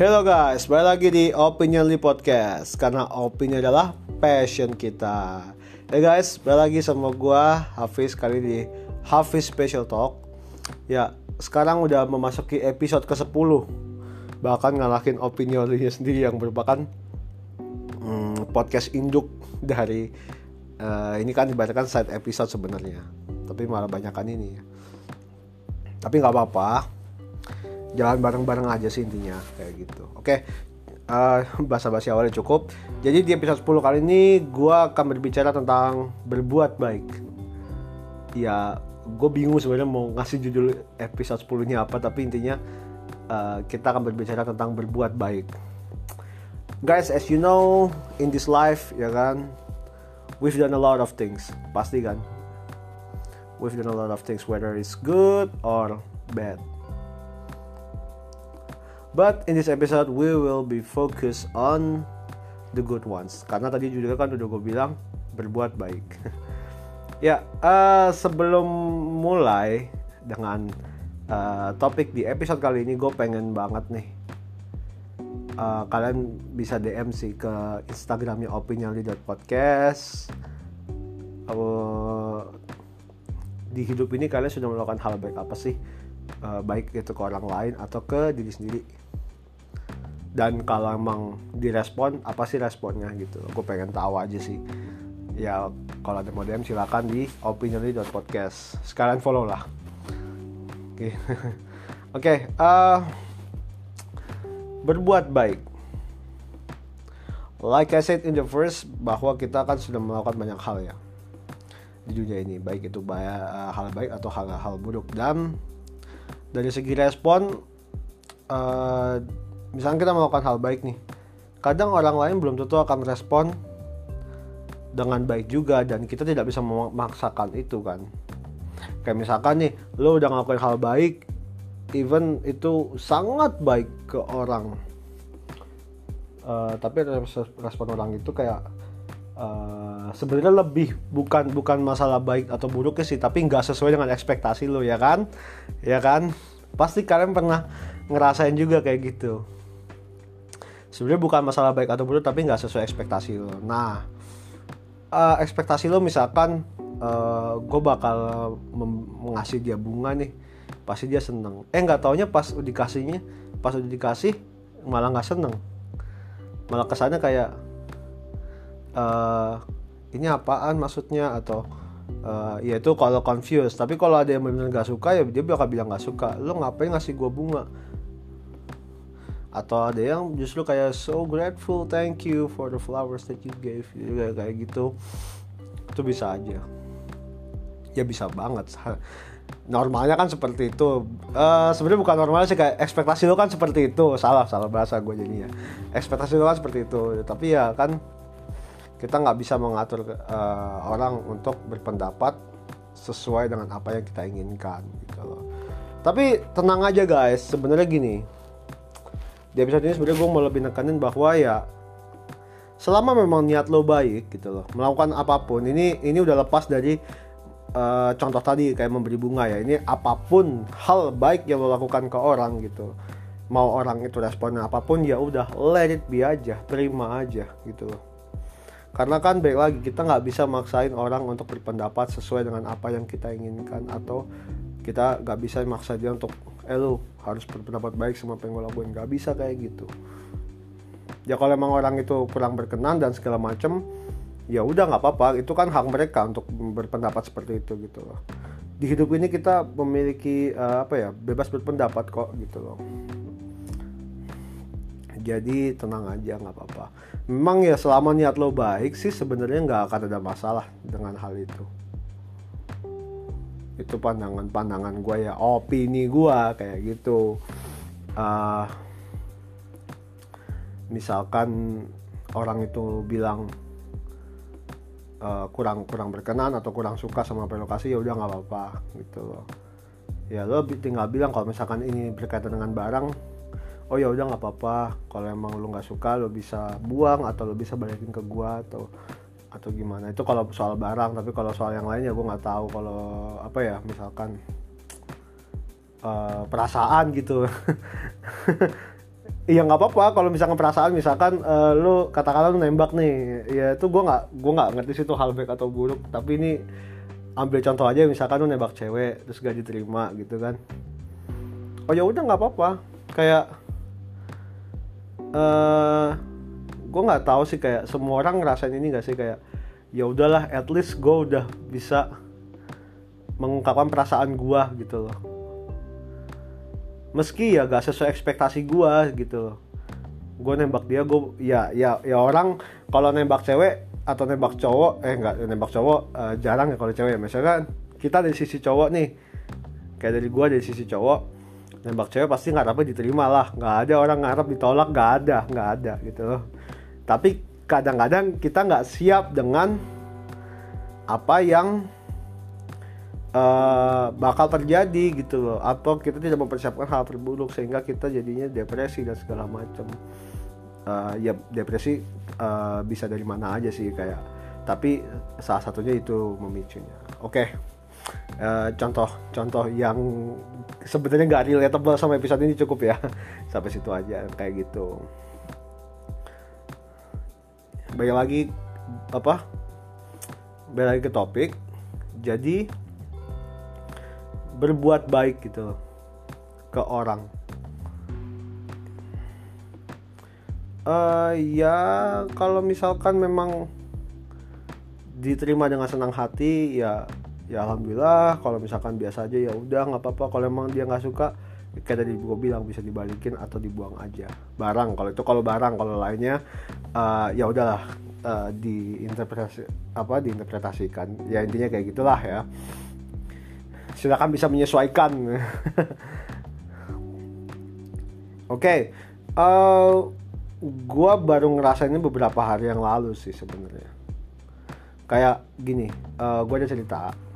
Hello guys, balik lagi di Opinionly Podcast Karena opini adalah passion kita. Ya guys, balik lagi sama gua Hafiz kali di Hafiz Special Talk. Ya, sekarang udah memasuki episode ke-10 Bahkan ngalahin Opinionly sendiri yang merupakan hmm, podcast induk dari uh, Ini kan ibaratkan side episode sebenarnya. Tapi malah banyakan ini. Ya Tapi nggak apa-apa jalan bareng-bareng aja sih intinya kayak gitu. Oke uh, bahasa-basi awalnya cukup. Jadi di episode 10 kali ini gue akan berbicara tentang berbuat baik. Ya gue bingung sebenarnya mau ngasih judul episode 10 nya apa tapi intinya uh, kita akan berbicara tentang berbuat baik. Guys as you know in this life ya kan we've done a lot of things. Pasti kan? We've done a lot of things whether it's good or bad But in this episode we will be focused on the good ones. Karena tadi juga kan udah gue bilang berbuat baik. ya, uh, sebelum mulai dengan uh, topik di episode kali ini gue pengen banget nih uh, kalian bisa DM sih ke Instagramnya opiniali.podcast uh, di hidup ini kalian sudah melakukan hal baik apa sih uh, baik itu ke orang lain atau ke diri sendiri. Dan kalau emang direspon apa sih responnya gitu? Gue pengen tahu aja sih. Ya kalau ada DM silakan di opinion.podcast sekalian follow lah. Oke. Okay. oke okay, uh, berbuat baik. Like I said in the first bahwa kita kan sudah melakukan banyak hal ya. Di dunia ini baik itu uh, hal baik atau hal-hal buruk. Dan dari segi respon uh, misalnya kita melakukan hal baik nih kadang orang lain belum tentu akan respon dengan baik juga dan kita tidak bisa memaksakan itu kan. Kayak misalkan nih lo udah ngelakuin hal baik even itu sangat baik ke orang. Uh, tapi respon orang itu kayak uh, sebenarnya lebih bukan bukan masalah baik atau buruknya sih tapi nggak sesuai dengan ekspektasi lo ya kan? Ya kan? Pasti kalian pernah ngerasain juga kayak gitu. Sebenarnya bukan masalah baik atau buruk tapi nggak sesuai ekspektasi lo nah uh, ekspektasi lo misalkan uh, eh, gue bakal mengasih dia bunga nih pasti dia seneng. Eh nggak taunya pas dikasihnya pas udah dikasih malah nggak seneng. Malah kesannya kayak uh, ini apaan maksudnya? Atau uh, ya itu kalau confused. Tapi kalau ada yang benar-benar nggak suka ya dia bakal bilang nggak suka. Lo ngapain ngasih gue bunga? Atau ada yang justru kayak so grateful thank you for the flowers that you gave kayak kayak gitu. Itu bisa aja. Ya bisa banget. Normalnya kan seperti itu. Uh, sebenarnya bukan normal sih kayak ekspektasi lo kan seperti itu. Salah salah bahasa gue jadinya. Ekspektasi lo kan seperti itu. Tapi ya kan kita nggak bisa mengatur uh, orang untuk berpendapat sesuai dengan apa yang kita inginkan gitu loh. Tapi tenang aja guys. Sebenarnya gini di episode ini sebenarnya gue mau lebih nekanin bahwa ya selama memang niat lo baik gitu loh melakukan apa pun ini ini udah lepas dari uh, contoh tadi kayak memberi bunga ya. Ini apa pun hal baik yang lo lakukan ke orang gitu. Mau orang itu responnya apa pun ya udah let it be aja terima aja gitu loh karena kan baik lagi kita nggak bisa maksain orang untuk berpendapat sesuai dengan apa yang kita inginkan. Atau kita nggak bisa maksa dia untuk eh harus berpendapat baik sama yang gue lakuin gak bisa kayak gitu. Ya kalau emang orang itu kurang berkenan dan segala macem ya udah nggak apa-apa. Itu kan hak mereka untuk berpendapat seperti itu gitu loh. Di hidup ini kita memiliki uh, apa ya bebas berpendapat kok gitu loh jadi tenang aja nggak apa-apa. Memang ya selama niat lo baik sih sebenarnya nggak akan ada masalah dengan hal itu. Itu pandangan-pandangan gue ya opini gue kayak gitu. Uh, misalkan orang itu bilang uh, kurang kurang berkenan atau kurang suka sama relokasi ya udah nggak apa-apa gitu loh. Ya lo tinggal bilang kalau misalkan ini berkaitan dengan barang oh ya udah nggak apa-apa. Kalau emang lo nggak suka lo bisa buang atau lo bisa balikin ke gua atau atau gimana. Itu kalau soal barang tapi kalau soal yang lainnya gue nggak tahu. Kalau apa ya misalkan uh, perasaan gitu. Iya nggak apa-apa. Kalau misalkan perasaan misalkan uh, lu katakanlah lu nembak nih ya itu gue nggak gue nggak ngerti sih itu hal baik atau buruk. Tapi ini ambil contoh aja misalkan lu nembak cewek terus gak diterima gitu kan. Oh ya udah nggak apa-apa. Kayak uh, gue nggak tahu sih kayak semua orang ngerasain ini gak sih? Kayak ya udahlah at least gue udah bisa mengungkapkan perasaan gue gitu loh. Meski ya gak sesuai ekspektasi gue gitu loh. Gue nembak dia gue ya ya ya orang kalau nembak cewek atau nembak cowok eh enggak nembak cowok uh, jarang ya kalau cewek ya. Misalkan kita dari sisi cowok nih kayak dari gue dari sisi cowok nembak cewek pasti ngarapnya diterima lah. Nggak ada orang ngarap ditolak nggak ada nggak ada gitu loh. Tapi kadang-kadang kita nggak siap dengan apa yang uh, bakal terjadi gitu loh. Atau kita tidak mempersiapkan hal terburuk sehingga kita jadinya depresi dan segala macam uh, ya depresi uh, bisa dari mana aja sih kayak. Tapi salah satunya itu memicunya. Oke. okay. Uh, contoh contoh yang sebenarnya nggak relatable sama episode ini cukup ya. Sampai situ aja kayak gitu. Balik lagi apa? Balik lagi ke topik. Jadi berbuat baik gitu ke orang. Uh, ya kalau misalkan memang diterima dengan senang hati ya ya alhamdulillah kalau misalkan biasa aja ya udah nggak apa-apa. Kalau emang dia nggak suka kayak tadi gue bilang bisa dibalikin atau dibuang aja. Barang kalau itu kalau barang kalau lainnya uh, ya udahlah uh, diinterpretasi apa diinterpretasikan. Ya intinya kayak gitulah ya. Silakan bisa menyesuaikan. Oke okay. uh, eh, gue baru ngerasainnya beberapa hari yang lalu sih sebenarnya. Kayak gini uh, gue ada cerita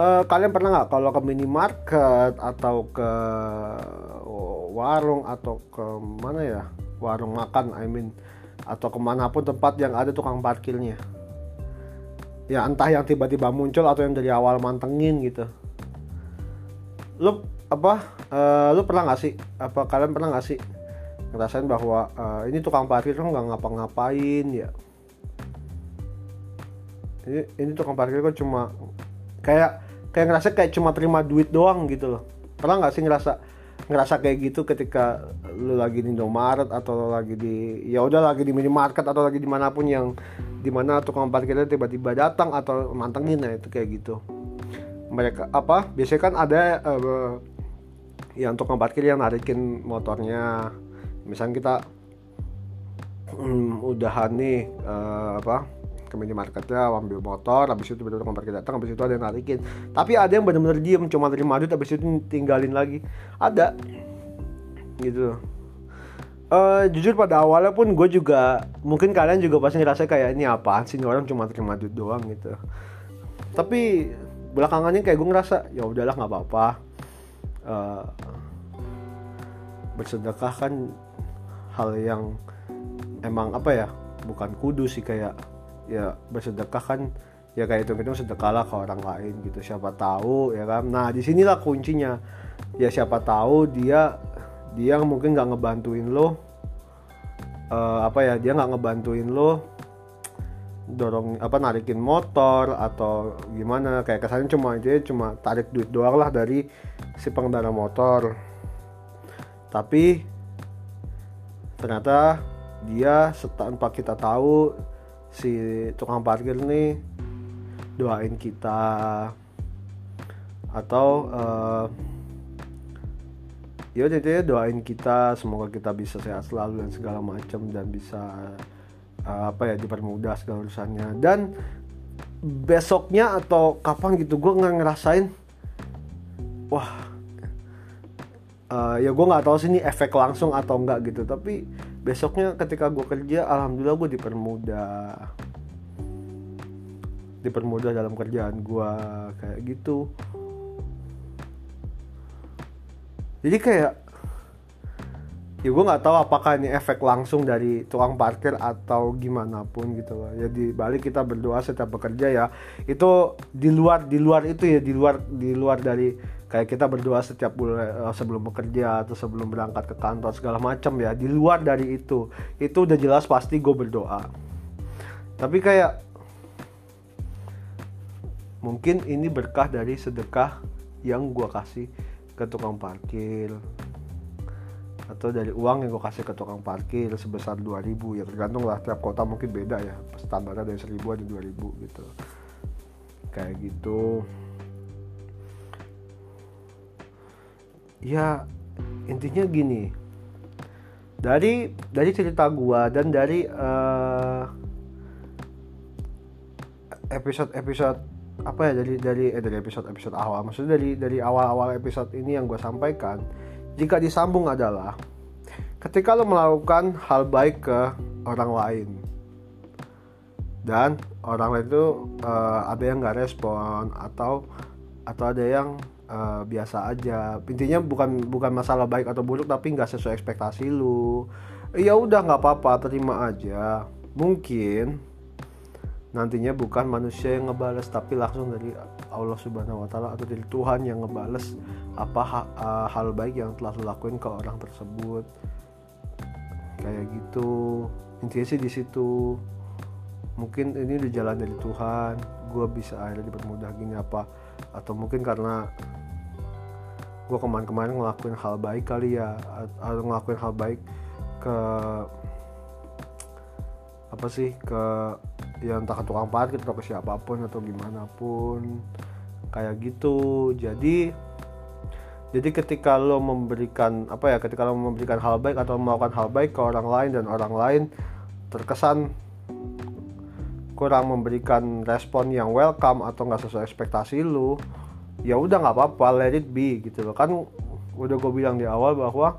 uh, kalian pernah nggak kalau ke minimarket atau ke warung atau ke mana ya? Warung makan I mean atau ke mana pun tempat yang ada tukang parkirnya. Ya entah yang tiba-tiba muncul atau yang dari awal mantengin gitu. Lu apa uh, lu pernah nggak sih? Apa kalian pernah nggak sih ngerasain bahwa uh, ini tukang parkir kan nggak ngapa-ngapain ya? Ini ini tukang parkir kan cuma kayak kayak ngerasa kayak cuma terima duit doang gitu loh. Pernah nggak sih ngerasa ngerasa kayak gitu ketika lu lagi di Indomaret atau lagi di ya udah lagi di minimarket atau lagi di mana pun yang di mana tukang parkirnya tiba-tiba datang atau mantengin ya itu kayak gitu. Mereka apa biasanya kan ada uh, yang tukang parkir yang narikin motornya. Misalnya kita um, udahan nih uh, apa ke minimarketnya ambil motor habis itu tukang parkir datang habis itu ada yang narikin. Tapi ada yang benar-benar diem cuma terima duit habis itu tinggalin lagi. Ada. Gitu. Uh, jujur pada awalnya pun gue juga mungkin kalian juga pasti ngerasa kayak ini apaan sih orang cuma terima duit doang gitu. Tapi belakangannya kayak gue ngerasa ya udahlah nggak apa-apa. Uh, bersedekah kan hal yang emang apa ya bukan kudu sih kayak ya bersedekah kan ya kayak itu itu sedekahlah ke orang lain gitu. Siapa tahu ya kan? Nah di sinilah kuncinya. Ya siapa tahu dia dia mungkin nggak ngebantuin lo uh, apa ya dia nggak ngebantuin lo dorong apa narikin motor atau gimana. Kayak kesannya cuma aja cuma tarik duit doang lah dari si pengendara motor. Tapi ternyata dia tanpa kita tahu si tukang parkir nih doain kita. Atau uh, ya ya doain kita semoga kita bisa sehat selalu dan segala macam dan bisa uh, apa ya dipermudah segala urusannya. Dan besoknya atau kapan gitu gue nggak ngerasain wah uh, ya gue nggak tahu sih ini efek langsung atau enggak gitu. Tapi besoknya ketika gue kerja alhamdulillah gue dipermudah. Dipermudah dalam kerjaan gue kayak gitu. Jadi kayak ya gue nggak tahu apakah ini efek langsung dari tukang parkir atau gimana pun gitu loh. Ya di balik kita berdoa setiap bekerja ya itu di luar di luar itu ya di luar di luar dari kayak kita berdoa setiap bulan uh, sebelum bekerja atau sebelum berangkat ke kantor segala macam ya di luar dari itu itu udah jelas pasti gue berdoa. Tapi kayak mungkin ini berkah dari sedekah yang gue kasih ke tukang parkir atau dari uang yang gue kasih ke tukang parkir sebesar 2000 ya tergantung lah tiap kota mungkin beda ya standarnya dari 1000 ada 2000 gitu. Kayak gitu. Ya intinya gini. Dari dari cerita gua dan dari uh, episode episode apa ya dari dari eh, dari episode episode awal maksudnya dari dari awal awal episode ini yang gue sampaikan jika disambung adalah ketika lo melakukan hal baik ke orang lain. Dan orang lain itu uh, ada yang nggak respon atau atau ada yang uh, biasa aja. Intinya bukan bukan masalah baik atau buruk tapi nggak sesuai ekspektasi lu. Ya udah nggak apa-apa terima aja. Mungkin nantinya bukan manusia yang ngebales tapi langsung dari Allah Subhanahu wa taala atau dari Tuhan yang ngebales apa ha, hal baik yang telah lu lakuin ke orang tersebut. Kayak gitu. Intinya sih di situ mungkin ini udah jalan dari Tuhan gue bisa akhirnya dipermudah gini apa atau mungkin karena gue kemarin-kemarin ngelakuin hal baik kali ya atau ngelakuin hal baik ke apa sih ke ya entah ke tukang parkir atau ke siapa pun atau gimana pun kayak gitu. Jadi jadi ketika lo memberikan apa ya ketika lo memberikan hal baik atau melakukan hal baik ke orang lain dan orang lain terkesan kurang memberikan respon yang welcome atau nggak sesuai ekspektasi lo ya udah nggak apa-apa let it be gitu loh. Kan udah gue bilang di awal bahwa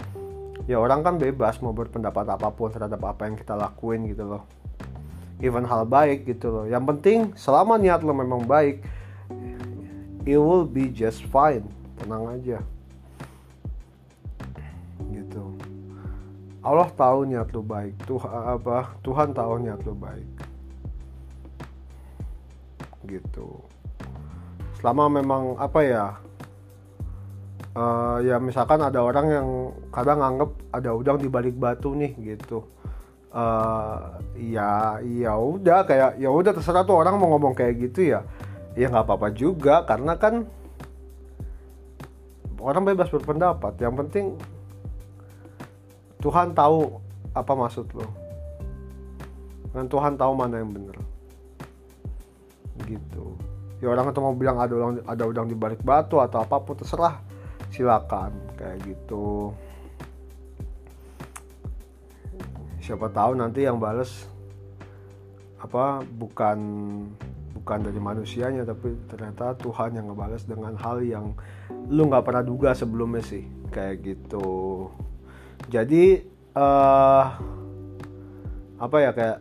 ya orang kan bebas mau berpendapat apa pun terhadap apa yang kita lakuin gitu loh. Even hal baik gitu loh. Yang penting selama niat lo memang baik it will be just fine. Tenang aja. Gitu. Allah tahu niat lo baik. Tuhan apa Tuhan tahu niat lo baik. Gitu. Selama memang apa ya uh, ya misalkan ada orang yang kadang nganggep ada udang di balik batu nih gitu. Uh, ya ya udah kayak ya udah terserah tuh orang mau ngomong kayak gitu ya ya nggak apa-apa juga karena kan orang bebas berpendapat. Yang penting Tuhan tahu apa maksud lo. Dan Tuhan tahu mana yang benar. Gitu. Ya orang itu mau bilang ada udang ada udang di balik batu atau apa pun terserah. Silakan kayak gitu. Siapa tahu nanti yang bales apa bukan bukan dari manusianya tapi ternyata Tuhan yang ngebales dengan hal yang lu nggak pernah duga sebelumnya sih. Kayak gitu. Jadi uh, apa ya kayak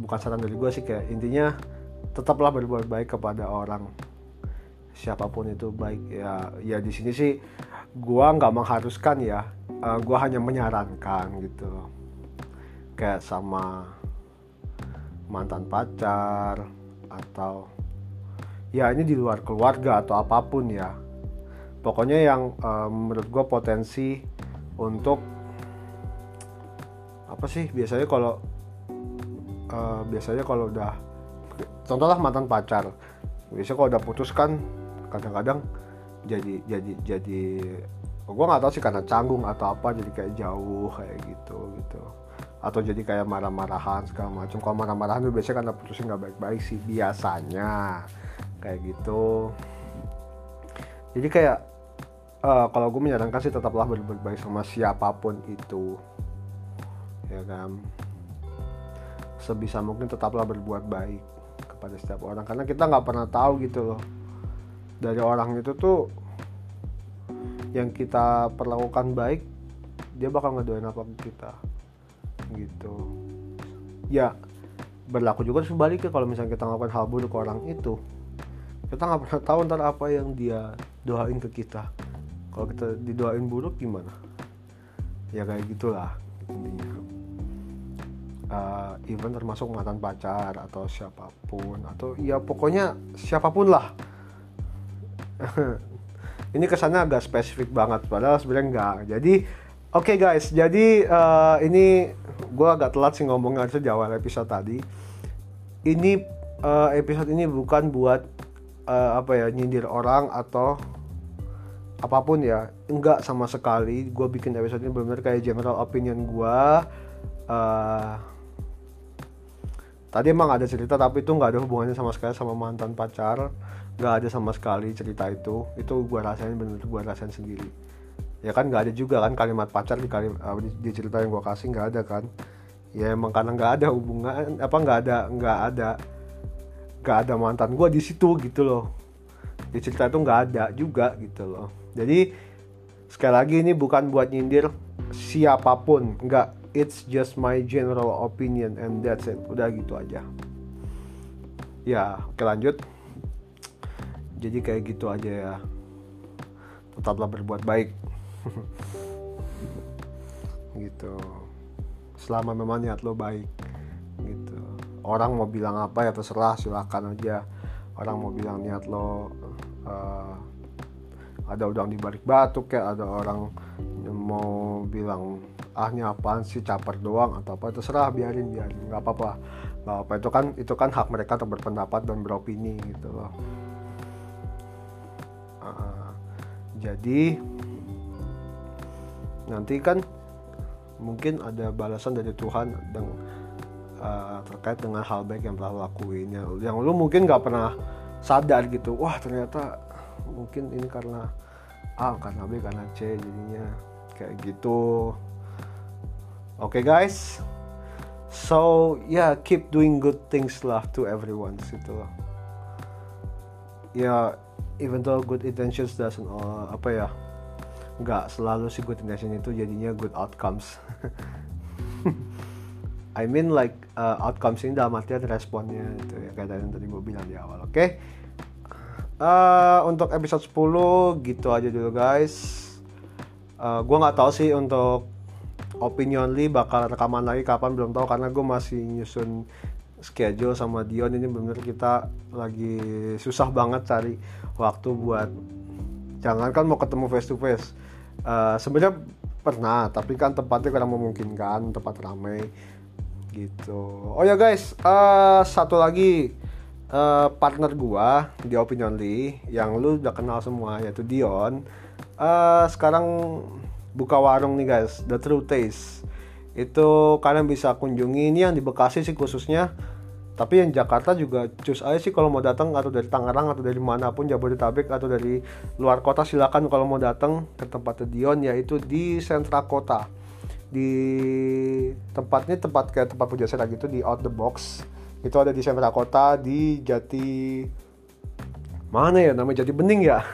bukan saran dari gue sih kayak intinya tetaplah berbuat baik kepada orang. Siapa pun itu baik ya ya di sini sih gua nggak mengharuskan ya uh, gua hanya menyarankan gitu. Kayak sama mantan pacar atau ya ini di luar keluarga atau apa pun ya. Pokoknya yang uh, menurut gue potensi untuk apa sih biasanya kalau uh, biasanya kalau udah contohlah mantan pacar. Biasanya kalau udah putus kan kadang-kadang jadi jadi jadi gue nggak tahu sih karena canggung atau apa jadi kayak jauh kayak gitu gitu atau jadi kayak marah-marahan segala macam kalau marah-marahan tuh biasanya karena putusnya nggak baik-baik sih biasanya. Kayak gitu. Jadi kayak uh, kalau gue menyarankan sih tetaplah berbuat baik sama siapa pun itu. Ya kan? Sebisa mungkin tetaplah berbuat baik kepada setiap orang. Karena kita nggak pernah tahu gitu loh. Dari orang itu tuh yang kita perlakukan baik dia bakal ngedoain apa kita gitu. Ya berlaku juga sebaliknya kalau misalnya kita ngelakuin hal buruk ke orang itu. Kita nggak pernah tahu ntar apa yang dia doain ke kita. Kalau kita didoain buruk gimana? Ya kayak gitulah intinya. Uh, even termasuk mantan pacar atau siapa pun atau ya pokoknya siapa pun lah. Ini kesannya agak spesifik banget padahal sebenarnya enggak jadi oke okay guys jadi uh, ini gue agak telat sih ngomongnya harusnya di awal episode tadi. Ini uh, episode ini bukan buat uh, apa ya nyindir orang atau apa pun ya. Enggak sama sekali. Gue bikin episode ini benar-benar kayak general opinion gue uh, tadi emang ada cerita tapi itu nggak ada hubungannya sama sekali sama mantan pacar. Nggak ada sama sekali cerita itu. Itu gue rasain bener gue rasain sendiri ya kan nggak ada juga kan kalimat pacar di kalimat di, di cerita yang gue kasih nggak ada kan. Ya emang karena nggak ada hubungan apa nggak ada nggak ada nggak ada mantan gue di situ gitu loh. Di cerita itu nggak ada juga gitu loh. Jadi sekali lagi ini bukan buat nyindir siapa pun. Nggak it's just my general opinion and that's it. Udah gitu aja. Ya oke lanjut. Jadi kayak gitu aja ya. Tetaplah berbuat baik gitu. Selama memang niat lo baik gitu. Orang mau bilang apa ya terserah silahkan aja. Orang mau bilang niat lo uh, ada udang di balik batu kayak ada orang mau bilang ahnya apaan sih caper doang atau apa terserah biarin biarin. Nggak apa-apa. Nggak apa itu kan itu kan hak mereka untuk berpendapat dan beropini gitu loh. Uh, jadi nanti kan mungkin ada balasan dari Tuhan dan uh, terkait dengan hal baik yang telah lakuin yang, yang lu mungkin nggak pernah sadar gitu wah ternyata mungkin ini karena A karena B karena C jadinya kayak gitu. Okay, guys. So yeah keep doing good things lah to everyone gitu ya yeah, even though good intentions doesn't uh, apa ya nggak selalu sih good intention itu jadinya good outcomes. I mean like uh, outcomes ini dalam artian responnya itu ya kayak yang tadi gue bilang di awal oke? Okay? uh, untuk episode 10 gitu aja dulu guys. Uh, gue nggak tahu sih untuk opinion Lee bakal rekaman lagi kapan belum tahu karena gue masih nyusun schedule sama Dion. Ini bener kita lagi susah banget cari waktu buat jangan kan mau ketemu face to face uh, sebenarnya pernah tapi kan tempatnya kurang memungkinkan tempat ramai gitu. Oh ya guys uh, satu lagi uh, partner gua di Opinion Lee yang lu udah kenal semua yaitu Dion. Uh, sekarang buka warung nih guys The True Taste. Itu kalian bisa kunjungi ini yang di Bekasi sih khususnya tapi yang Jakarta juga cus aja sih kalau mau datang atau dari Tangerang atau dari mana pun Jabodetabek atau dari luar kota silakan kalau mau datang ke tempat Dion yaitu di sentra kota. Di tempatnya tempat kayak tempat pujasera gitu di out the box. Itu ada di sentra kota di Jati mana ya namanya? Jati Bening ya?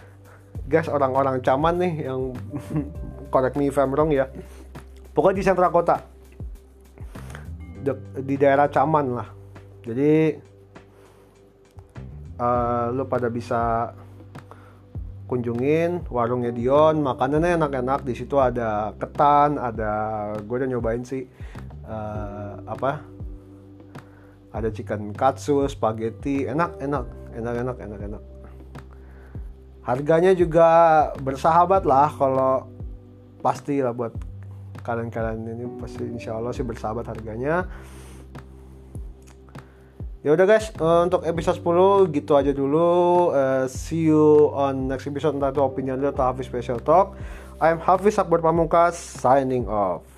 Guys orang-orang caman nih yang correct me if I'm wrong ya. Pokoknya di sentra kota. Di daerah caman lah jadi uh, lo pada bisa kunjungin warungnya Dion. Makanannya enak-enak. Di situ ada ketan ada gue udah nyobain sih uh, apa? Ada chicken katsu spaghetti. Enak enak. Enak enak enak enak. Harganya juga bersahabat lah kalau pasti lah buat kalian-kalian ini pasti insya Allah sih bersahabat harganya ya udah guys uh, untuk episode 10 gitu aja dulu. Uh, see you on next episode. Entah itu opinion atau Hafiz Special Talk. I'm Hafiz Akbar Pamungkas signing off